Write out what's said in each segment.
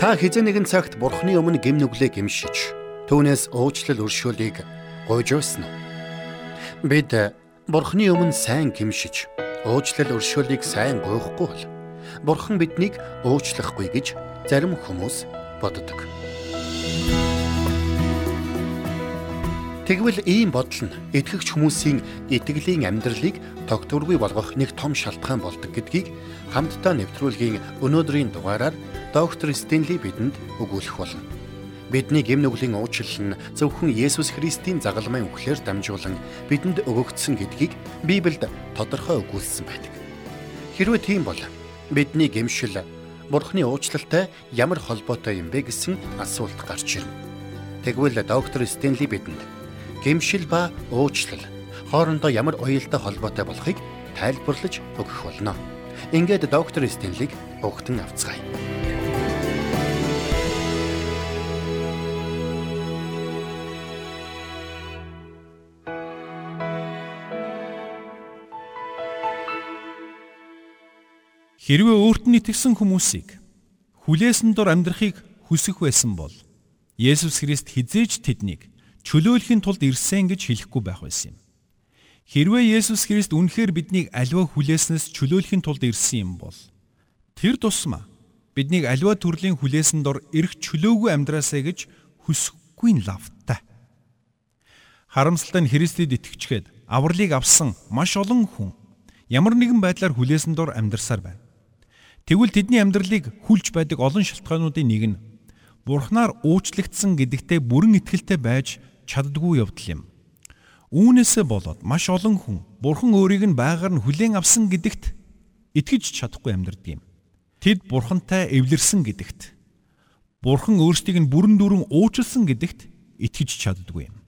Та хизээ нэгэн цагт Бурхны өмнө гим нүглээ гимшиж, түүнээс уучлал өршөөлийг уу? Бид Бурхны өмнө сайн гимшиж, уучлал өршөөлийг сайн гуйхгүй бол Бурхан биднийг уучлахгүй гэж зарим хүмүүс боддог. Тэгвэл ийм бодол нь итгэгч хүмүүсийн итгэлийн амьдралыг тогтворгүй болгох нэг том шалтгаан болдог гэдгийг хамтдаа нэвтрүүлгийн өнөөдрийн дугаараар доктор Стенли бидэнд өгүүлэх болно. Бидний гэм нүглийн уучлал нь зөвхөн Есүс Христийн загалмайн үхлээр дамжуулан бидэнд өгөгдсөн гэдгийг Библиэд тодорхой өгүүлсэн байдаг. Хэрвээ тийм бол бидний гэмшил Бурхны уучлалтай ямар холбоотой юм бэ гэсэн асуулт гарч ирнэ. Тэгвэл доктор Стенли бидэнд гэмшил ба уучлал хоорондоо ямар уялдаа холбоотой болохыг тайлбарлаж өгөх болно. Ингээд доктор Стенлиг өгтөн авцгаая. Хэрвээ өөрт нь итгэсэн хүмүүсийг хүлээсэн дор амьдрахыг хүсэх байсан бол Есүс Христ хизээж тэднийг чөлөөлөхийн тулд ирсэн гэж хэлэхгүй байх байсан юм. Хэрвээ Есүс Христ үнэхээр биднийг аливаа хүлээснээс чөлөөлөхийн тулд ирсэн юм бол тэр тусмаа биднийг аливаа төрлийн хүлээсэн дор эрх чөлөөгүй амьдраасаа гэж хүсэхгүй нь лавтай. Харамсалтай нь Христэд итгэжгээд авралыг авсан маш олон хүн ямар нэгэн байдлаар хүлээсэн дор амьдарсаар байна. Тэгвэл тэдний амьдралыг хүлж байдаг олон шалтгаануудын нэг нь Бурхнаар уучлагдсан гэдэгтээ бүрэн итгэлтэй байж чаддгүй явдал юм. Үүнээсээ болоод маш олон хүн Бурхан өөрийг нь байгаар нь хүлээн авсан гэдэгт итгэж чадахгүй амьдардаг юм. Тэд Бурхантай эвлэрсэн гэдэгт Бурхан өөрсдийг нь бүрэн дүрэн уучлсан гэдэгт итгэж чаддгүй юм.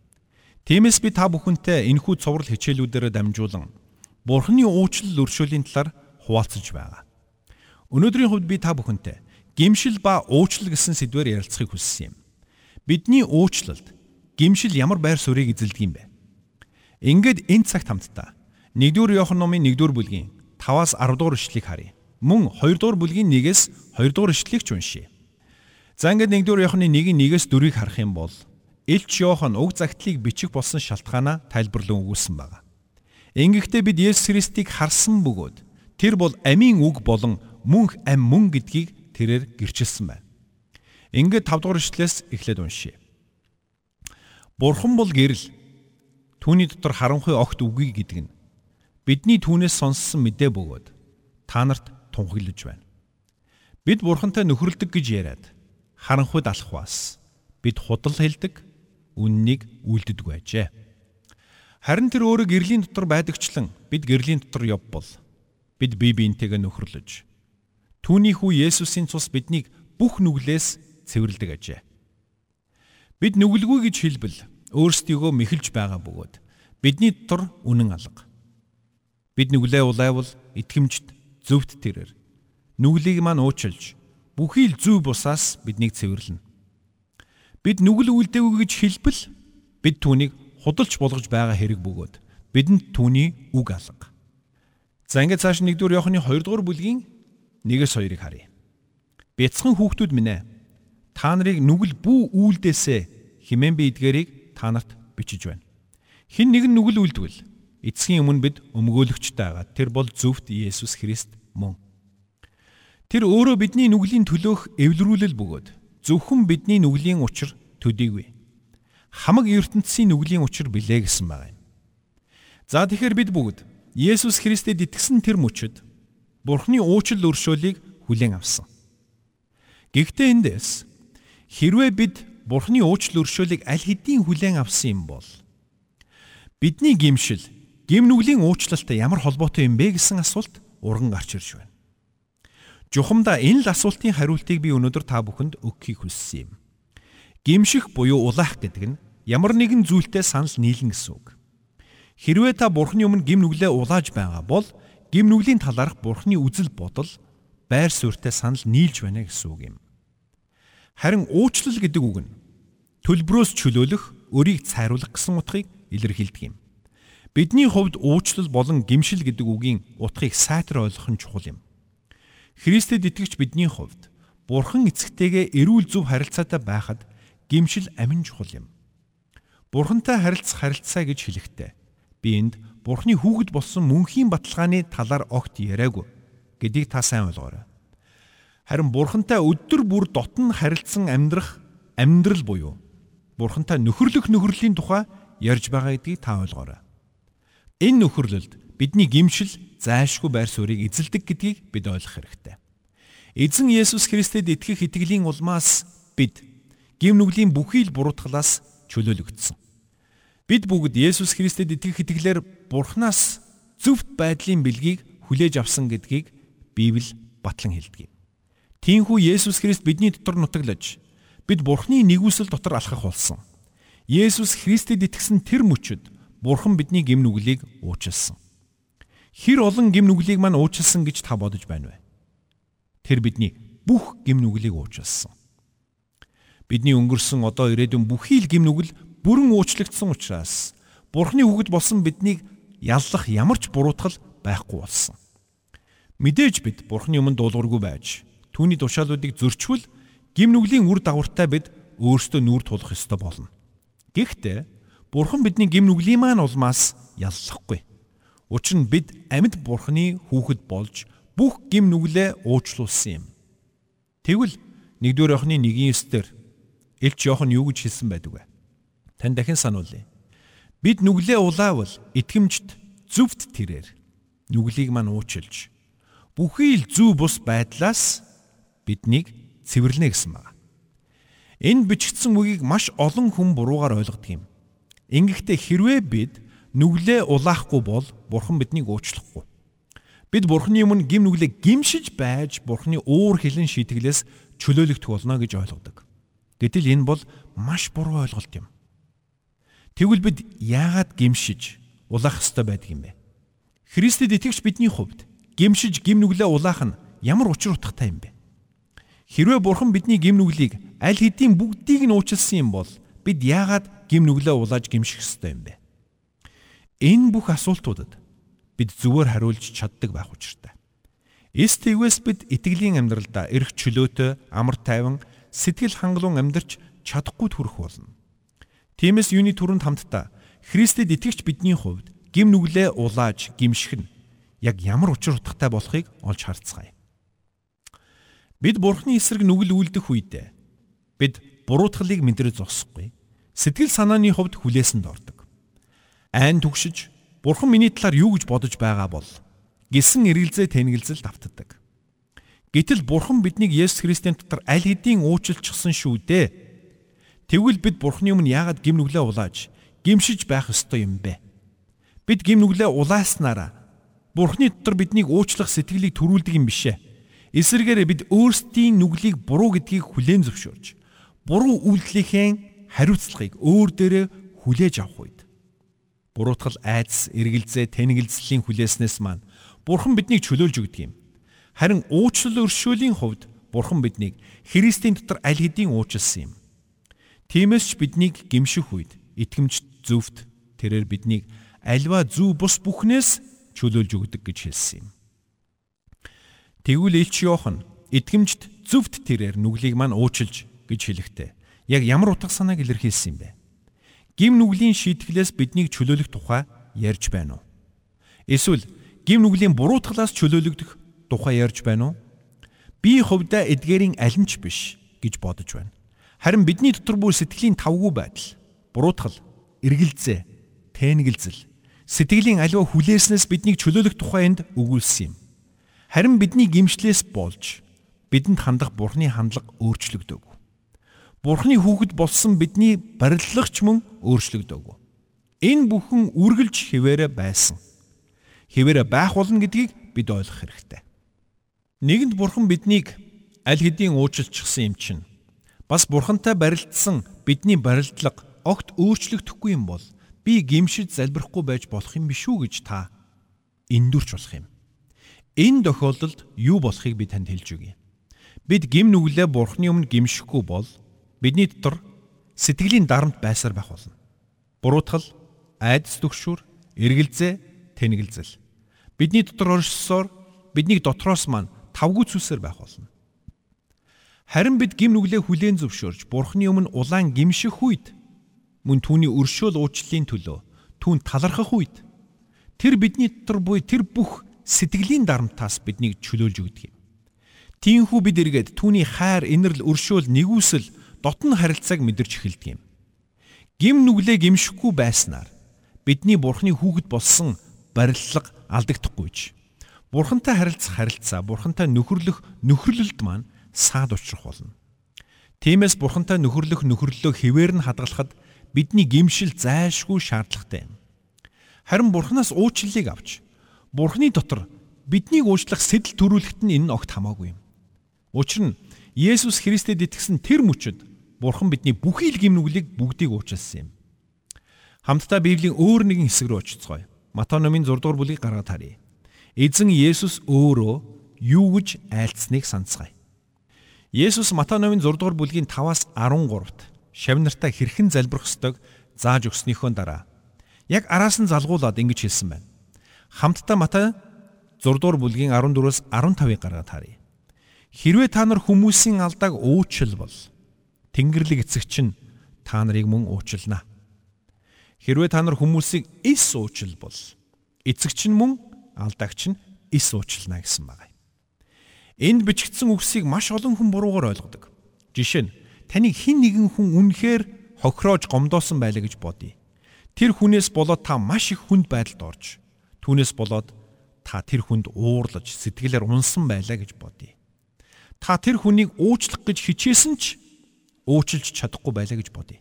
Тиймээс би та бүхэнтэй энэхүү цоврал хичээлүүдээр дамжуулан Бурханы уучлал өршөөлийн талаар хуваалцаж байгаа. Өнөөдрийн хувьд би та бүхэнтэй гимшил ба уучлал гэсэн сэдвээр ярилцахыг хүссэн юм. Бидний уучлалд гимшил ямар байр суурийг эзэлдэг юм бэ? Ингээд энэ цагт хамтдаа 1-р Иохан номын 1-р бүлгийн 5-аас 10 дугаар ишлэгийг харъя. Мөн 2 дугаар бүлгийн 1-ээс 2 дугаар ишлэгийг ч уншийе. За ингээд 1-р Иоханы 1-ийн 1-ээс 4-ийг харах юм бол Илч Иохан уг загтлыг бичих болсон шалтгаанаа тайлбарлан өгүүлсэн байна. Ингэхдээ бид Есүс Христийг харсан бөгөөд тэр бол амийн үг болон мөнх ам мөн гэдгийг тэрээр гэрчилсэн байна. Ингээд 5 дугаар ишлээс эхлээд уншийе. Бурхан бол гэрэл. Түүний дотор харанхуй огт үгүй гэдэг нь бидний түүнээс сонссон мэдээ бөгөөд та нарт тунхаглаж байна. Бид бурхантай нөхөрлөдөг гэж яриад харанхуйд алхваас бид худал хэлдэг үннийг үлддэг байжээ. Харин тэр өөрө гэрлийн дотор байдагчлан бид гэрлийн дотор явбал бид бие биентэйгээ нөхөрлөж түүний хүү Есүсийн цус биднийг бүх нүглээс цэвэрлдэг ажээ. Бид нүгэлгүй гэж хэлбэл өөрсдийгөө мэхэлж байгаа бөгөөд бидний дотор үнэн алга. Бид нүглээ улайвал итгэмжт зөвхт тэрэр нүглийг маань уучилж бүхий л зөв бусаас биднийг цэвэрлэнэ. Бид нүгэл үлдээгүй гэж хэлбэл бид түүнийг худалч болгож байгаа хэрэг бөгөөд бидэнд түүний үг алга. За ингээд цааш 1-р Иохны 2-р бүлгийн 1-с 2-ыг харъя. Бяцхан хүүхдүүд минь ээ та нарыг нүгэл бүү үйлдээсээ химэн би эдгэрийг та нарт бичиж байна. Хин нэгэн нүгэл үлдвэл эцгийн өмнө бид өмгөөлөгчтэй байгаа. Тэр бол зөвхт Есүс Христ мөн. Тэр өөрөө бидний нүглийн төлөөх эвлэрүүлэл бөгөөд зөвхөн бидний нүглийн учир төдийгүй. Хамаг ертөнцийн нүглийн учир билээ гэсэн байгаа юм. За тэгэхээр бид бүгд Есүс Христэд итгэсэн тэр мөчөд Бурхны уучлал өршөөлийг хүлээн авсан. Гэхдээ эндээс хэрвээ бид Бурхны уучлал өршөөлийг аль хэдийн хүлээн авсан юм бол бидний гимшил гим нүглийн уучлалтай ямар холбоотой юм бэ гэсэн асуулт урган гарч ирж байна. Жухамда энэ л асуултын хариултыг би өнөөдөр та бүхэнд өгөхийг хүссэн юм. Гимших буюу улаах гэдэг нь ямар нэгэн зүйлтэй санал нийлнэ гэсэн үг. Хэрвээ та Бурхны өмнө гим нүглээ улааж байгаа бол гим нүглийн талаарх Бурхны үзэл бодол байр суурьтай санал нийлж байна гэсэн үг юм. Харин уучлал гэдэг үг нь төлбөрөөс чөлөөлөх, өрийг цайруулах гэсэн утгыг илэрхийлдэг юм. Бидний хувьд уучлал болон гимшил гэдэг үгийн утгыг сайтар ойлгох нь чухал юм. Христэд итгэгч бидний хувьд Бурхан эцэгтэйгээ эрүүл зөв харилцаатай байхад гимшил амин чухал юм. Бурхантай харилцах харилцаа гэж хэлэхдээ би энд Бурхны хүүхэд болсон мөнхийн баталгааны талаар огт яриаггүй гэдгийг та сайн ойлгоорой. Харин Бурхантай өдөр бүр дотн харилцсан амьдрах амьдрал буюу Бурхантай нөхөрлөх нөхөрлийн тухай ярьж байгаа гэдгийг та ойлгоорой. Энэ нөхөрлөлд бидний гимшил зайлшгүй байр суурийг эзэлдэг гэдгийг бид ойлгох хэрэгтэй. Эзэн Есүс Христэд итгэх итгэлийн улмаас бид гим нүглийн бүхий л буруутгалаас чөлөөлөгдсөн. Бид бүгд Есүс Христэд итгэх итгэлээр Бурханаас зөвхт байдлын бэлгийг хүлээж авсан гэдгийг Библи батлан хэлдэг юм. Тиймээс Есүс Христ бидний дотор нутаглаж бид Бурханы нэгүсэл дотор алхах болсон. Есүс Христэд итгэсэн тэр мөчөд Бурхан бидний гим нүглийг уучлсан. Хэр олон гим нүглийг маань уучлсан гэж та бодож байна вэ? Тэр бидний бүх гим нүглийг уучлсан. Бидний өнгөрсөн одоо ирээдүйн бүхий л гим нүгэл бүрэн уучлагдсан учраас Бурхны хүүхэд болсон биднийг яллах ямар ч буруутгал байхгүй болсон. Мэдээж бид Бурхны өмнө дуулуургүй байж түүний тушаалуудыг зөрчвөл гим нүглийн үр дагавартай бид өөрсдөө нүүр тулах ёстой болно. Гэхдээ Бурхан бидний гим нүглийн маань улмаас яллахгүй. Учир нь бид амьд Бурханы хүүхэд болж бүх гим нүглээ уучлуулсан юм. Тэгвэл 1-р Иохны 1:9 дээр Илч Иохан юу гэж хэлсэн байдаг вэ? Тань дахин сануулъя. Бид нүглээ улаавал итгэмжт зөвхт тэрээр нүглийг маань уучилж бүхий л зөв бус байдлаас биднийг цэвэрлэнэ гэсэн байна. Энэ бичигдсэн үгийг маш олон хүн буруугаар ойлгодог юм. Ингэхдээ хэрвээ бид нүглээ улаахгүй бол Бурхан биднийг уучлахгүй. Бид Бурханы өмнө гим нүглээ гимшиж байж Бурханы уур хилэн шийтгэлээс чөлөөлөгдөх болно гэж ойлгодог. Гэтэл энэ бол маш буруу ойлголт юм. Тэгвэл бид яагаад гимшиж улаах ёстой байдаг юм бэ? Христэд итгэвч бидний хувьд гимшиж гим нүглээ улаах нь ямар учир утгатай юм бэ? Хэрвээ Бурхан бидний гим нүглийг аль хэдийн бүгдийг нь уучлсан юм бол бид яагаад гим нүглээ улааж гимших ёстой юм бэ? Энэ бүх асуултуудад бид зүгээр хариулж чаддаг байх учиртай. Эс тэгвээс бид итгэлийн амьдралдаа эрх чөлөөтэй, амар тайван, сэтгэл хангалуун амьдарч чадахгүй төрөх болно. Тиймээс юуны түрүүнд хамтдаа Христэд итгэгч бидний хувьд гим нүглээ улааж гимших нь яг ямар учир утгатай болохыг олж харцгаая. Бид Бурхны эсрэг нүгэл үлдэх үедээ бид буруутгалыг мэдрэж зогсохгүй Сэтгэл санааны хувьд хүлээсэнд ордог. Айн түгшиж Бурхан миний талаар юу гэж бодож байгаа бол гисэн эргэлзээ тэнглэлзэл давтдаг. Гэтэл Бурхан биднийг Есүс Христийн дотор аль хэдийн уучлчихсан шүү дээ. Тэгвэл бид Бурханы өмнө яагаад гим нүглээ улааж гимшиж байх ёстой юм бэ? Бид гим нүглээ улааснараа Бурханы дотор биднийг уучлах сэтгэлийг төрүүлдэг юм бишээ. Эсвэргээр бид өөрсдийн нүглийг буруу гэдгийг хүлээн зөвшөөрж буруу үйлдэлийнхээ хариуцлагыг өөр дээрээ хүлээж авах үед буруутгал айдас, эргэлзээ, тэнэгэлзлийн хүлээснээс маань Бурхан биднийг чөлөөлж өгдөг юм. Харин уучлал өршөөлийн хувьд Бурхан биднийг Христийн дотор аль хэдийн уучлсан юм. Тиймээс ч биднийг гимших үед итгэмж зөвхт тэрээр биднийг альва зүү бус бүхнээс чөлөөлж өгдөг гэж хэлсэн юм. Тэгвэл Илч Йохан итгэмжт зөвхт тэрээр нүглийг маань уучлж гэж хэлэхдээ яг ямар утга санааг илэрхийлсэн юм бэ? Гим нүглийн шийтгэлээс биднийг чөлөөлөх тухай ярьж байна уу? Эсвэл гим нүглийн буруутгалаас чөлөөлөгдөх тухай ярьж байна уу? Би хувьдаа эдгээрийн аль нь ч биш гэж бодож байна. Харин бидний дотор бүр сэтгэлийн тавгүй байдал, буруутгал, эргэлзээ, тэнэгэлзэл, сэтгэлийн аливаа хүлээснээс биднийг чөлөөлөх тухай энд өгүүлсэн юм. Харин бидний гимшлээс болж бидэнд хандах бурхны хандлага өөрчлөгдөв. Бурхны хүүхэд болсон бидний бариллагч мөн өөрчлөгдөөг. Энэ бүхэн үргэлж хിവэрэ байсан. Хിവэрэ байх болно гэдгийг бид ойлгох хэрэгтэй. Нэгэнд Бурхан биднийг аль хэдийн уучлчихсан юм чинь бас Бурхантай барилдсан бидний барилдлага огт өөрчлөгдөхгүй юм бол би гимшиж залбирахгүй байж болох юм биш үү гэж та эндүрч болох юм. Энэ тохиолдолд юу болохыг би танд хэлж өгье. Бид гим нүглээ Бурхны өмнө гимшихгүй бол бидний дотор сэтгэлийн дарамт байсаар байх болно. Буруутгал, айдас төгшүр, эргэлзээ, тэнэгэлзэл. Бидний дотор оршсоор биднийг дотроос маань тавгүй зүйлсээр байх болно. Харин бид гим нүглээ хүлээн зөвшөөрж Бурхны өмнө улаан гимших үед мөн түүний өршөөл уучлалын төлөө түүн талархах үед тэр бидний дотор буй тэр бүх сэтгэлийн дарамтаас биднийг чөлөөлж өгдөг юм. Тиймээс бид эргээд түүний хайр, инэрл, өршөөл, нэгүсэл, дотн харилцааг мэдэрч эхэлдэг юм. Гим нүглээ гимшихгүй байснаар бидний Бурхны хүүхэд болсон барилга алдагдахгүйч. Бурхантай харилцах харилцаа, Бурхантай нөхөрлөх нөхөрлөлд маань саад учрах болно. Тиймээс Бурхантай нөхөрлөх нөхөрлөлөө хിവэр нь хадгалахад бидний гимшил зайлшгүй шаардлагатай юм. Харин Бурханаас уучлалыг авч Бурхны дотор биднийг уучлах сэтэл төрүүлэхэд нь энэ огт хамаагүй юм. Учир нь Есүс Христэд итгэсэн тэр мөчөд Бурхан бидний бүхий л гимнүглийг бүгдийг уучлсан юм. Хамтдаа Библийн өөр нэгэн хэсэг рүү очицгоё. Матай номын 6 дугаар бүлгийг гаргаад харъя. Эзэн Есүс өөрөө юу гэж айлцсныг санацгаая. Есүс Матай номын 6 дугаар бүлгийн 5-аас 13-т шавнартаа хэрхэн залбирх ёстойг зааж өгснөөхөө дараа яг араас нь залгуулад ингэж хэлсэн байна. Хамтдаа Матай 6 дугаар бүлгийн 14-өөс 15-ыг гаргаад харъя. Хэрвээ та нар хүмүүсийн алдааг уучлбал Тэнгэрлэг эцэгч нь та нарыг мөн уучлана. Хэрвээ та нар хүмүүсийг ис уучлбал эцэгч нь мөн алдаагч нь ис уучлана гэсэн байна. Энд бичигдсэн үгсийг маш олон хүн буруугаар ойлгодог. Жишээ нь таныг хэн нэгэн хүн үнэхээр хохироож гомдоосон байлаа гэж бодъё. Тэр хүнээс болоод та маш их хүнд байдалд орж түүнээс болоод та тэр хүнд уурлаж сэтгэлээр унсан байлаа гэж бодъё. Та тэр хүнийг уучлах гэж хичээсэн ч уучлж чадахгүй байлаа гэж бодъё.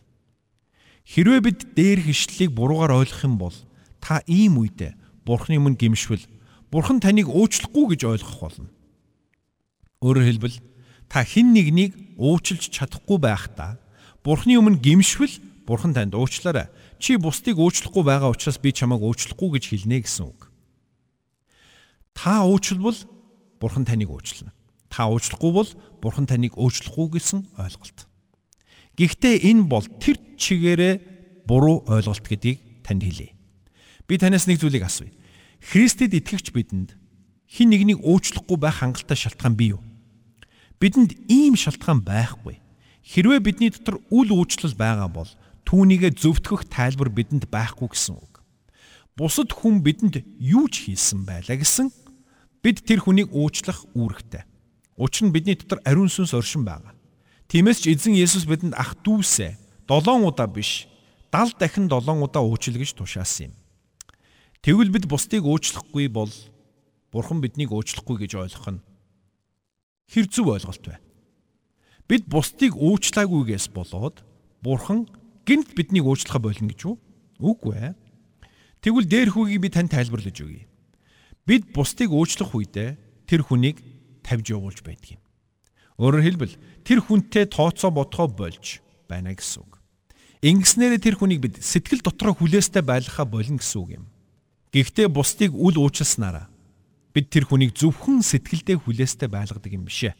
Хэрвээ бид дээр хишлэлийг буруугаар ойлгох юм бол та ийм үедээ Бурхны өмнө гимшвэл Бурхан таныг уучлахгүй гэж ойлгох болно. Өөрөөр хэлбэл та хэн нэгнийг уучлж чадахгүй байхдаа Бурхны өмнө гимшвэл Бурхан танд уучлаарай. Чи бусдыг уучлахгүй байгаа учраас би чамайг уучлахгүй гэж хэлнэ гэсэн үг. Та уучлвал Бурхан таныг уучлана. Та уучлахгүй бол Бурхан таныг уучлахгүй гэсэн ойлголт. Гэхдээ энэ бол тэр чигээрээ буруу ойлголт гэдгийг танд хэлье. Би танаас нэг зүйлийг асууя. Христэд итгэгч бидэнд хин нэгнийг уучлахгүй байх хангалттай шалтгаан бий юу? Бидэнд ийм шалтгаан байхгүй. Хэрвээ бидний дотор үл уучлал байгаа бол түүнийгэ зөвтгөх тайлбар бидэнд байхгүй гэсэн үг. Бусад хүн бидэнд юу ч хийсэн байлаа гэсэн бид тэр хүнийг уучлах үүрэгтэй. Учир нь бидний дотор ариун сүнс оршин байгаа. Тиймээс ч эзэн Есүс бидэнд ах дүүсээ 7 удаа биш 70 дахин 7 удаа уучлал гэж тушаасан юм. Тэгвэл бид бусдыг уучлахгүй бол Бурхан биднийг уучлахгүй гэж ойлгох нь хэр зөв ойлголт вэ? Бид бусдыг уучлаагүйгээс болоод Бурхан гинт биднийг уучлах болно гэж үү? Үгүй ээ. Тэгвэл дээр хүүгийг би тань тайлбарлаж өгье. Бид бусдыг уучлах үедээ тэр хүнийг тавьж явуулж байдаг юм. Өөрөөр хэлбэл тэр хүнтэй тооцоо бодхоо болж байна гэсэн үг. Ингэснээр тэр хүнийг бид сэтгэл дотроо хүлээстэй байлгахаа болно гэсэн үг юм. Гэхдээ бусдыг үл уучласнараа бид тэр хүнийг зөвхөн сэтгэлдээ хүлээстэй байлгадаг юм бишээ.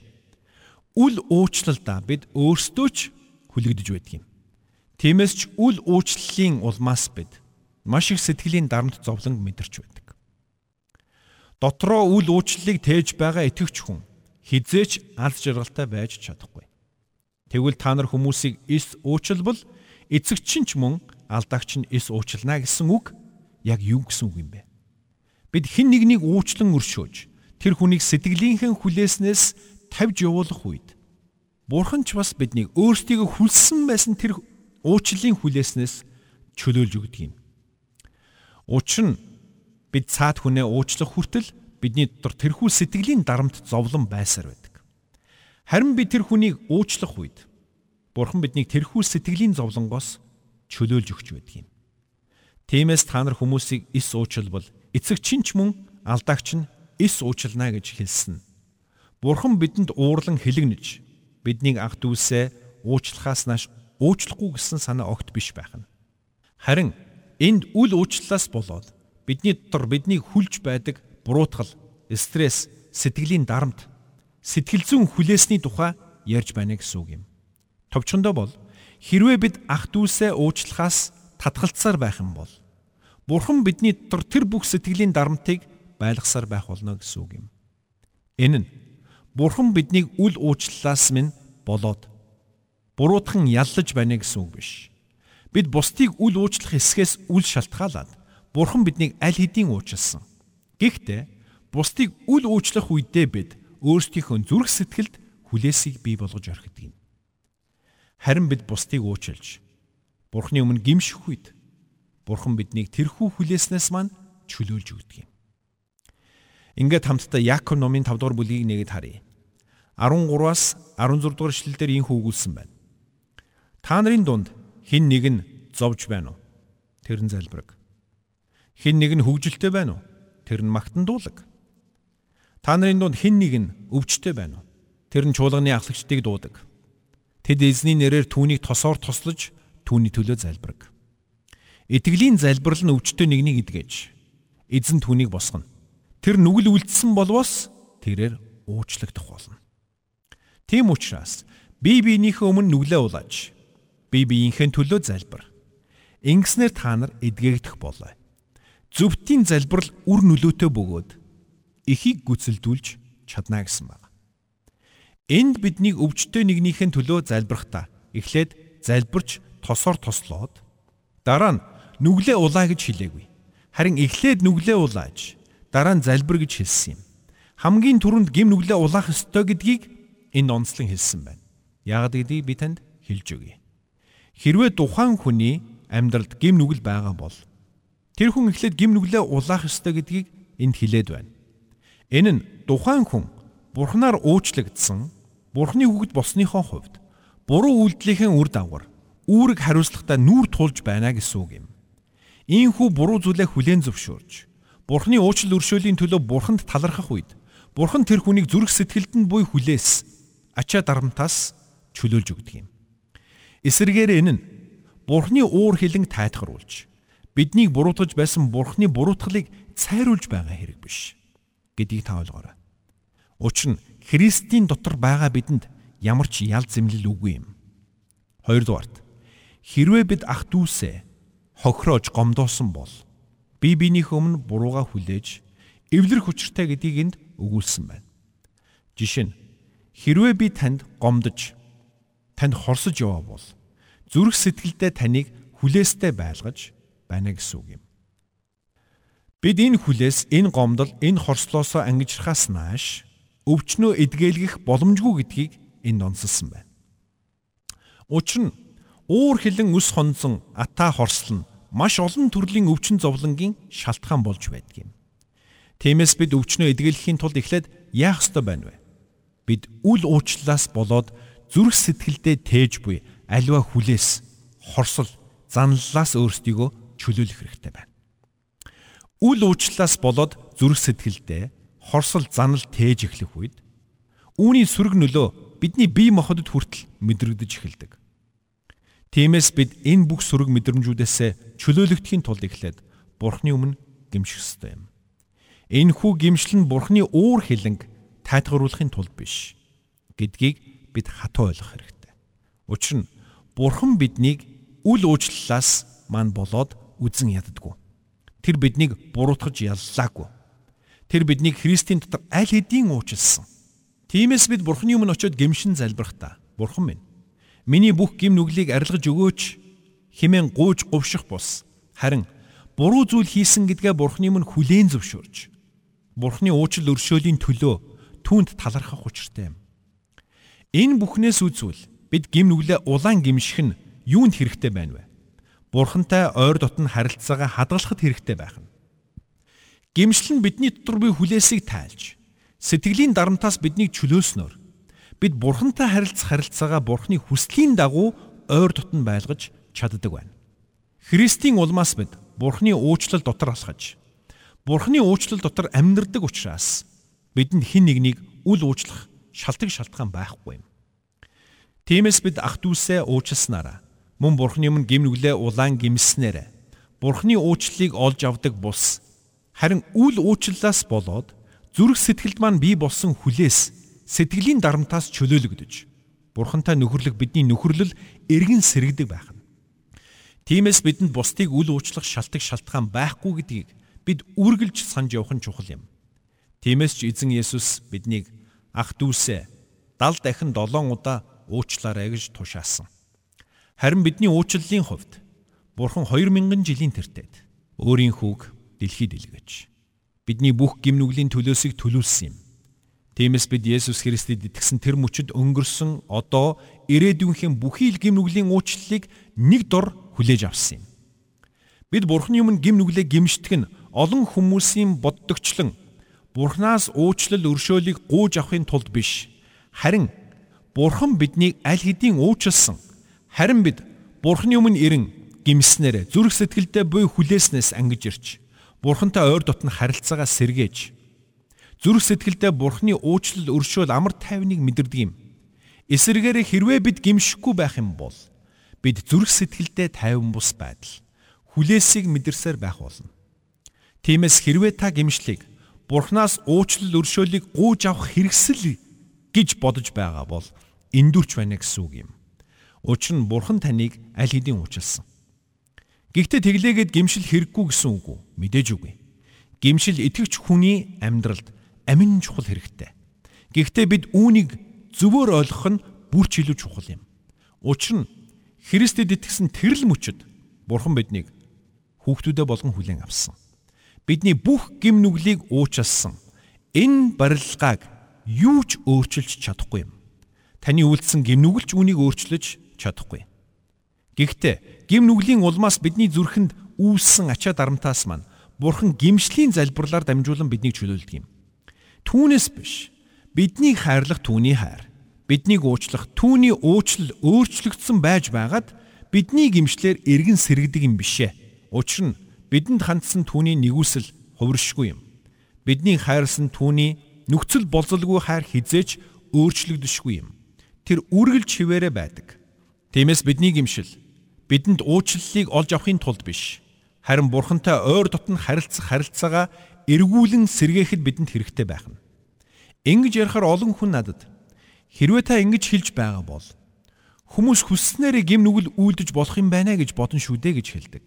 Үл уучлалдаа бид өөрсдөө ч хүлэгдэж байдаг юм. Тиймээс ч үл уучлалын улмаас бид маш их сэтгэлийн дарамт зовлон мэдэрч байдаг. Дотроо үл уучлалыг тээж байгаа итгэвч хүн хизээч аль жаргалтай байж чадахгүй. Тэгвэл та нар хүмүүсийг эс уучлбал эцэгч нь ч мөн алдагч нь эс уучлана гэсэн үг яг юу гэсэн үг юм бэ? Бид хэн нэгнийг уучлан өршөөж тэр хүнийг сэтгэлийнхэн хүлээснээс тавьж явуулах үед Бурхан ч бас биднийг өөрсдийгөө хүлсэн байсан тэр уучлалын хүлээснээс чөлөөлж өгдөг юм. Учир нь бид цаад хүнээ уучлах хүртэл бидний дотор тэрхүү сэтгэлийн дарамт зовлон байсаар байдаг. Харин би тэр хүнийг уучлах үед Бурхан биднийг тэрхүү сэтгэлийн зовлонгоос чөлөөлж өгч байдаг юм. Тиймээс та нар хүмүүсийг ис уучлбал эцэгч нь ч мөн алдаагч нь эс уучлана гэж хэлсэн. Бурхан бидэнд уурлан хэлэгнэж биднийг ах дүүсээ уучлахаас нааш уучлахгүй гэсэн санаа огт биш байх нь. Харин энд үл уучлалаас болоод бидний дотор биднийг хүлж байдаг буруутгал, стресс, сэтгэлийн дарамт, сэтгэл зүйн хүлээсний тухай ярьж байна гэсэн үг юм. Товчхондоо бол хэрвээ бид ах дүүсээ уучлахаас татгалцсаар байх юм бол Бурхан бидний дотор тэр бүх сэтгэлийн дарамтыг байлгасаар байх болно гэсэн үг юм. Энэ нь Бурхан биднийг үл уучлалаас минь болоод буруутхан яллаж байна гэсэн үг биш. Бид бусдыг үл уучлах эсгээс үл шалтгаалаад Бурхан биднийг аль хэдийн уучлсан. Гэхдээ бусдыг үл уучлах үедээ бид өөрсдийнхөө зүрх сэтгэлд хүлээсийг бий болгож орхидог юм. Харин бид бусдыг уучлж Бурханы өмнө гимших үед Бурхан биднийг тэрхүү хүлээснээс маань чөлөөлж өгдөг юм. Ингээд хамтдаа Яаков номын 5 дугаар бүлгийг нэгэд харъя. 13-аас 16 дугаар эшлэлдэр ийм хөвгүүлсэн байна. Та нарын дунд хин нэг нь зовж байна уу? Тэр нь залбираг. Хин нэг нь хөвгөлтэй байна уу? Тэр нь магтандуулаг. Та нарын дунд хин нэг нь өвчтэй байна уу? Тэр нь чуулганы ахлагчдыг дуудаг. Тэд эзний нэрээр түүнийг тосоор тослож түүний төлөө залбираг. Итгэлийн залбирал нь өвчтөе нэгнийг идгэж эзэн түүнийг босгоно. Тэр нүгэл үлдсэн болвоос тэрээр уучлагдах болно. Тийм учраас бие биенийхээ өмнө нүглээ улааж бие биеийнхээ төлөө залбир. Ингэснээр та нар эдгээгдэх болоо. Зөвхтийн залбирал үр нөлөөтэй бөгөөд эхийг гүцэлдүүлж чадна гэсэн байна. Энд биднийг өвчтөе нэгнийхэн төлөө залбирахдаа эхлээд залбирч тосоор тослоод дараа нь нүглээ улаа гэж хэлээгүй. Харин эхлээд нүглээ улааж дараа нь залбир гэж хэлсэн юм. Хамгийн түрүүнд гим нүглээ улаах ёстой гэдгийг энэ онцлон хэлсэн байна. Яагад гэдгийг би танд хэлж өгье. Хэрвээ тухайн хүний амьдралд гим нүгэл байгаа бол тэр хүн эхлээд гим нүглээ улаах ёстой гэдгийг энд хэлээд байна. Энэ нь тухайн хүн Бурхнаар уучлагдсан Бурхны хүүхэд болсныхоо хувьд буруу үйлдэлийн үр дагавар үүрэг хариуцлагатай нүүр тулж байна гэсэн үг юм. Ийхүү буруу зүйлээ хүлээн зөвшөөрж Бурхны уучлал өршөөлийн төлөө Бурханд талархах үед Бурхан тэр хүнийг зүрх сэтгэлд нь буй хүлээс ачаа дарамтаас чөлөөлж өгдөг юм. Эсвэргээр энэ нь Бурхны уур хилэн тайтгаруулж биднийг буруутгаж байсан Бурхны буруутгалыг цайруулж байгаа хэрэг биш гэдгийг та ойлгоорой. Учир нь Христийн дотор байгаа бидэнд ямар ч ял зэмлэл үгүй юм. Хоёрдугаарт хэрвээ бид ах дүүсээ хохироож гомдоосон бол бие биенийх өмнө бурууга хүлээж эвлэр хүчртэй гэдгийг энд өгүүлсэн байна. Жишээ нь хэрвээ би танд гомдож танд хорсож яваа бол зүрх сэтгэлдээ таныг хүлээстэй байлгаж байна гэсэн үг юм. Бид энэ хүлээс, энэ гомдол, энэ хорслоосоо ангижрахаас нааш өвчнөө эдгээлгэх боломжгүй гэдгийг энд онцлсан байна. Учир нь уур хилэн өс хонзон ата хорслон маш олон төрлийн өвчин зовлонгийн шалтгаан болж байдаг юм. Тиймээс бид өвчнөө эдгэлэхийн тулд эхлээд яах ёстой байна вэ? Бид үл уучлалаас болоод зүрх сэтгэлдээ тээж буй аливаа хүлээс, хорсол, занлалаас өөрсдийгөө чөлөөлөх хэрэгтэй байна. Үл уучлалаас болоод зүрх сэтгэлдээ хорсол занал тээж эхлэх үед үүний сөрөг нөлөө бидний бие махбодд хүртэл мэдрэгдэж эхэлдэг. Тиймээс бид энэ бүх сөрөг мэдрэмжүүдээс чөлөөлөгдөхийн тулд эхлээд Бурхны өмнө гимших ёстой юм. Энэ хүү гимшил нь Бурхны уур хилэнг тайтгаруулахын тулд биш гэдгийг бид хатуу ойлгох хэрэгтэй. Учир нь Бурхан биднийг үл уучлалаас мань болоод үзен яддаггүй. Тэр биднийг буруутгаж яллаагүй Тэр биднийг Христийн дотор аль хэдийн уучлсан. Тиймээс бид Бурхны өмнө очиод гимшин залбирахдаа Бурхан минь миний бүх гим нүглийг арилгаж өгөөч химэн гууж говших бус. Харин буруу зүйл хийсэн гэдгээ Бурхны өмнө хүлээн зөвшөөрч Бурхны уучлал өршөөлийн төлөө түүнд талархах учиртай юм. Энэ бүхнээс үзвэл бид гим нүглээ улаан гимших нь юунд хэрэгтэй байна вэ? Бурхантай ойр дотн харилцаагаа хадгалахад хэрэгтэй байх нь. Гимшил нь бидний дотор буй хүлээсийг тайлж, сэтгэлийн дарамтаас биднийг чөлөөснөөр бид Бурхантай харилцах харилцаагаа Бурханы хүслийн дагуу ойр дотн байлгаж чаддаг байна. Христийн улмаас бид Бурханы уучлал дотор алхаж, Бурханы уучлал дотор амьдрдаг учраас бидэнд хэн нэгнийг үл уучлах шалтгаан шалтгаан байхгүй юм. Тиймээс бид ах дүүсээ уучласнараа мөн Бурханы өмнө гимнүглээ улаан гимснээр Бурханы уучлалыг олж авдаг бус Харин үл уучлалаас болоод зүрх сэтгэлд маань бий болсон хүлээс сэтгэлийн дарамтаас чөлөөлөгдөж Бурхантай нөхөрлөх бидний нөхөрлөл эргэн сэрэгдэг байх нь. Тиймээс бидэнд бусдыг үл уучлах шалтгаан шалтгаан байхгүй гэдгийг бид үргэлж санаж явах нь чухал юм. Тиймээс ч эзэн Есүс биднийг ах дүүсээ 70 дахин 7 удаа уучлаарай гэж тушаасан. Харин бидний уучлалын хувьд Бурхан 2000 жилийн тэртет өөрийн хүүг дэлхийд илгээж бидний бүх гимнүглийн төлөөсийг төлүүлсэн юм. Тиймээс бид Есүс Христэд итгэсэн тэр мөчөд өнгөрсөн одоо ирээдүйнхэн бүхий л гимнүглийн уучлалыг нэг дор хүлээж авсан юм. Бид Бурханы өмнө гимнүглээ гимшдэг нь олон хүмүүсийн боддогчлон Бурханаас уучлал өршөөлийг гууж авахын тулд биш. Харин Бурхан биднийг аль хэдийн уучлсан. Харин бид Бурханы өмнө ирэн гимснээр зүрх сэтгэлдээ буй хүлээснээс ангиж ирч Бурхантай ойр дотн харилцаагаа сэргээж зүрх сэтгэлдээ Бурханы уучлал өршөөл амар тайвныг мэдэрдэг юм. Эсвэргээр хэрвээ бид гимшихгүй байх юм бол бид зүрх сэтгэлдээ тайван бус байдал хүлээсийг мэдэрсээр байх болно. Тиймээс хэрвээ та гимшлийг Бурханаас уучлал өршөөлийг гууж авах хэрэгсэл гэж бодож байгаа бол эндүрч байна гэсэн үг юм. Учир нь Бурхан таныг аль хэдийн уучлсан. Гэхдээ тэглээгээд гимшил хэрэггүй гэсэн үг үү? Мэдээж үгүй. Гимшил итгэвч хүний амьдралд амин чухал хэрэгтэй. Гэхдээ бид үүнийг зөвөр ойлгох нь бүр ч илүү чухал юм. Учир нь Христэд итгэсэн тэрл мөчөд Бурхан биднийг хүүхдүүдээ болгон хүлээн авсан бидний бүх гим нүглийг уучлсан. Энэ барилгааг юу ч өөрчилж чадахгүй юм. Таны үйлдсэн гим нүгэлч үнийг өөрчлөж чадахгүй. Гэхдээ гим нүглийн улмаас бидний зүрхэнд үүссэн ачаа дарамтаас маань Бурхан гимшлийн залбирлаар дамжуулан биднийг чөлөөлдөг юм. Түүнээс биш. Бидний хайрлах түүний хайр. Биднийг уучлах түүний уучлал өөрчлөгдсөн байж байгаад бидний гимшлэр эргэн сэргдэг юм бишээ. Учир нь бидэнд хандсан түүний нэгүсэл хувиршгүй юм. Бидний хайрлсан түүний нөхцөл болзолгүй хайр хизээч өөрчлөгдөшгүй юм. Тэр үргэлж хിവэрэ байдаг. Тиймээс бидний гимшил бидэнд уучлалыг олж авахын тулд биш. Харин бурхантай ойр дотн харилцах харилцаагаа эргүүлэн сэргээхэд бидэнд хэрэгтэй байх нь. Ингэж ярихаар олон хүн надад хэрвээ та ингэж хэлж байгаа бол хүмүүс хүсснээрээ гим нүгэл үйлдэж болох юм байна гэж бодон шүү дээ гэж хэлдэг.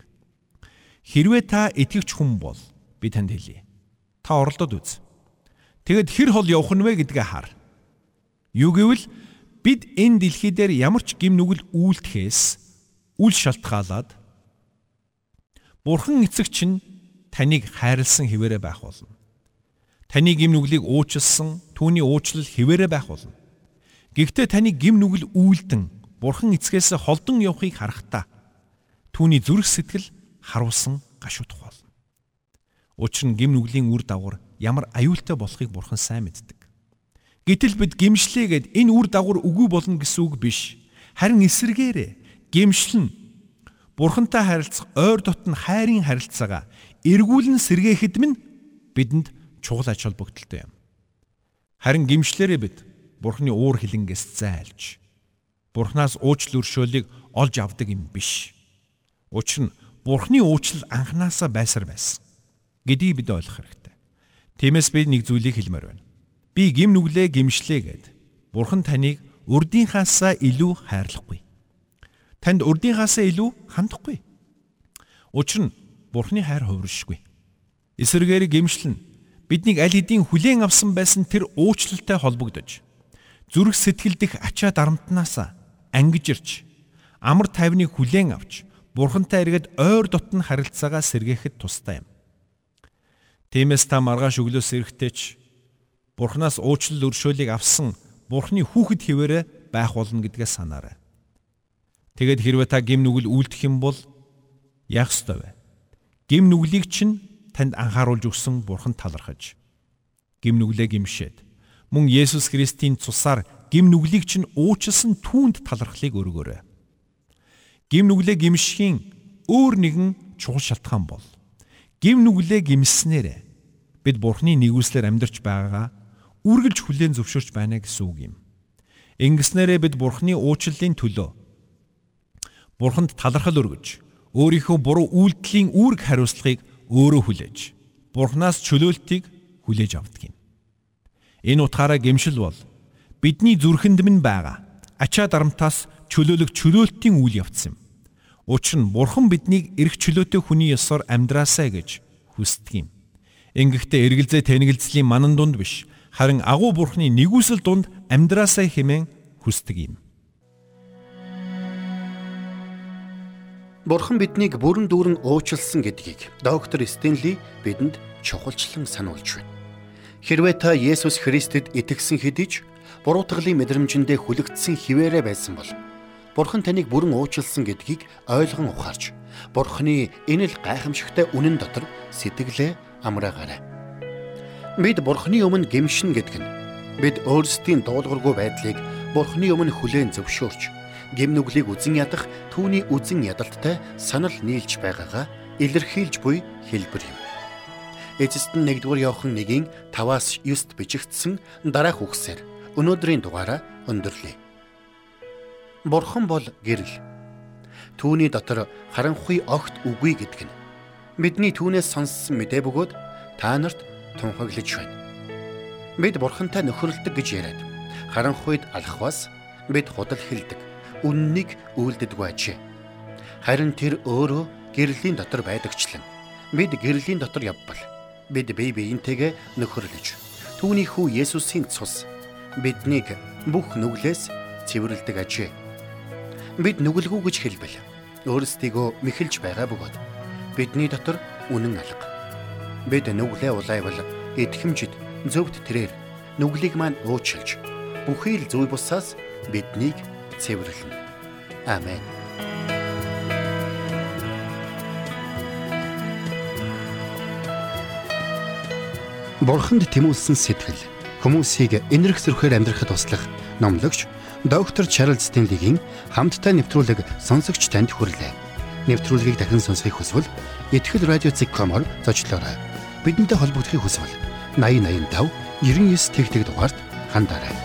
Хэрвээ та итгэвч хүн бол би танд хэлье. Та оролдоод үз. Тэгэд хэр хол явах нь вэ гэдгээ хар. Юу гэвэл бид энэ дэлхий дээр ямар ч гим нүгэл үйлдэхээс үл шалтгаалаад Бурхан эцэг чинь таныг хайрлсан хിവэрэ байх болно. Таны гим нүглийг уучлсан, түүний уучлал хിവэрэ байх болно. Гэхдээ таны гим нүгэл үйлдэн Бурхан эцгээс холдон явахыг харахтаа түүний зүрх сэтгэл харуулсан гашуудах болно. Учир нь гим нүглийн үр дагавар ямар аюултай болохыг бурхан сайн мэддэг. Гэтэл бид гимшлээгээд энэ үр дагавар үгүй болно гэсэн үг биш. Харин эсэргээрээ гимшил нь бурхантай харилцах ойр дотн хайрын харилцаагаа эргүүлэн сэргээхэд минь бидэнд чухал ач холбогдолтой юм. Харин гимшлэрээ бид бурхны уур хилэнгээс зайлж бурхнаас уучлал өршөөлийг олж авдаг юм биш. Учир нь Бурхны уучлал анханасаа байсаар байсан гэдгийг бид ойлгох хэрэгтэй. Тиймээс би нэг зүйлийг хэлмээр байна. Би гим нүглээ гимшлээ гэд Бурхан таныг урдийнхаасаа илүү хайрлахгүй. Танд урдийнхаасаа илүү хандахгүй. Учир нь Бурхны хайр хувиршгүй. Эсвэргээр гимшлэн биднийг аль хэдийн хүлээн авсан байсан тэр уучлалтай холбогдож зүрх сэтгэл дэх ачаа дарамтнаасаа ангиж ирж амар тайвныг хүлээн авч Бурхантай эргээд ойр дотн харилцаагаа сэргээхэд тустай юм. Тиймээс та маргааш өглөөс эрэхтэйч Бурханаас уучлал өршөөлийг авсан Бурхны хүүхэд хിവэрэ байх болно гэдгээ санаарай. Тэгэд хэрвээ та гим нүгэл үлдэх юм бол яах ёстой вэ? Гим нүглийг чинь танд анхааруулж өгсөн Бурхан талархаж. Гим нүглээ гимшээд. Мөн Есүс Христийн цусаар гим нүглийг чинь уучлсан түүнд талархлыг өргөөрэй. Гим нүглээ гимшхийн өөр нэгэн чухал шалтгаан бол. Гим нүглээ гимснээр бид бурхны нэгүслэр амьдарч байгаагаа үргэлж хүлээн зөвшөөрч байна гэсэн үг юм. Ингэснээрээ бид бурхны уучлалын төлөө бурханд талархал өргөж өөрийнхөө буруу үйлдэлийн үүрэг хариуцлагыг өөрөө хүлээж бурхнаас чөлөөлтийг хүлээж авдаг юм. Энэ утгаараа гимшил бол бидний зүрхэнд минь байгаа ачаа дарамтаас чөлөөлөх чөлөөлтийн үйл явц юм. Учир нь Бурхан биднийг эрх чөлөөтэй хүний ёсоор амьдраасай гэж хүсдэг юм. Ингэхдээ эргэлзээ тэнэгэлзлийн манан дунд биш харин агуу Бурханы нэгүсэл дунд амьдраасай хэмээн хүсдэг юм. Бурхан биднийг бүрэн дүүрэн уучлсан гэдгийг доктор Стенли бидэнд чухалчлан сануулж байна. Хэрвээ та Есүс Христэд итгэсэн хэдий ч буруутгалын мэдрэмжэндээ хүлэгдсэн хിവэрэ байсан бол Бурхан таныг бүрэн уучлсан гэдгийг ойлгон ухаарч Бурханы энэ л гайхамшигтай үнэн дотор сэтгэлээ амраагаарай. Бид Бурханы өмнө гимшин гэдэг нь бид өөрсдийн дуулуургүй байдлыг Бурханы өмнө хүлээн зөвшөөрч гим нүглийг үзен ядах түүний үзен ядалттай санал нийлж байгаагаа илэрхийлж буй хэлбэр юм. Эцэст нь 1-р Иохан 1-ийн 5-аас 9-т бичигдсэн дараах үгсээр өнөөдрийн дугаараа өндөрлөе. Бурхан бол гэрэл. Түүний дотор харанхуй огт үгүй гэдэг нь бидний түүнээс сонссон мэдээ бөгөөд та нарт тунхаглаж байна. Бид бурхантай нөхөрлөдөг гэж яриад харанхуйд алхвас бид худал хилдэг үннийг үйлддэг байжээ. Харин тэр өөрөө гэрлийн дотор байдагчлан бид гэрлийн дотор явбал бид бие биентэйгээ нөхөрлөж түүний хүү Есүсийн цус биднийг бүх нүглээс цэвэрлдэг ажээ. Бид нүгэлгүй гэж хэлбэл өөрсдийгөө мэхэлж байгаа бөгөөд бидний дотор үнэн алга. Бид нүглээ улайвал итгэмжид зөвхт тэрээр нүглийг маань уучлж бүхий л зүй бусаас биднийг цэвэрлэнэ. Амен. Бурханд тэмүүлсэн сэтгэл хүмүүсийг энэрх зөрхөөр амьдрахад туслах номлогч доктор Чарлз Стенлигийн хамттай нэвтрүүлэг сонсогч танд хүрлээ. Нэвтрүүлгийг дахин сонсох хүсвэл ихтгэл радиоцик.com-оор зочлоорой. Бидэнтэй холбогдохын хүсвэл 8085 99 тэгтэг дугаард хандаарай.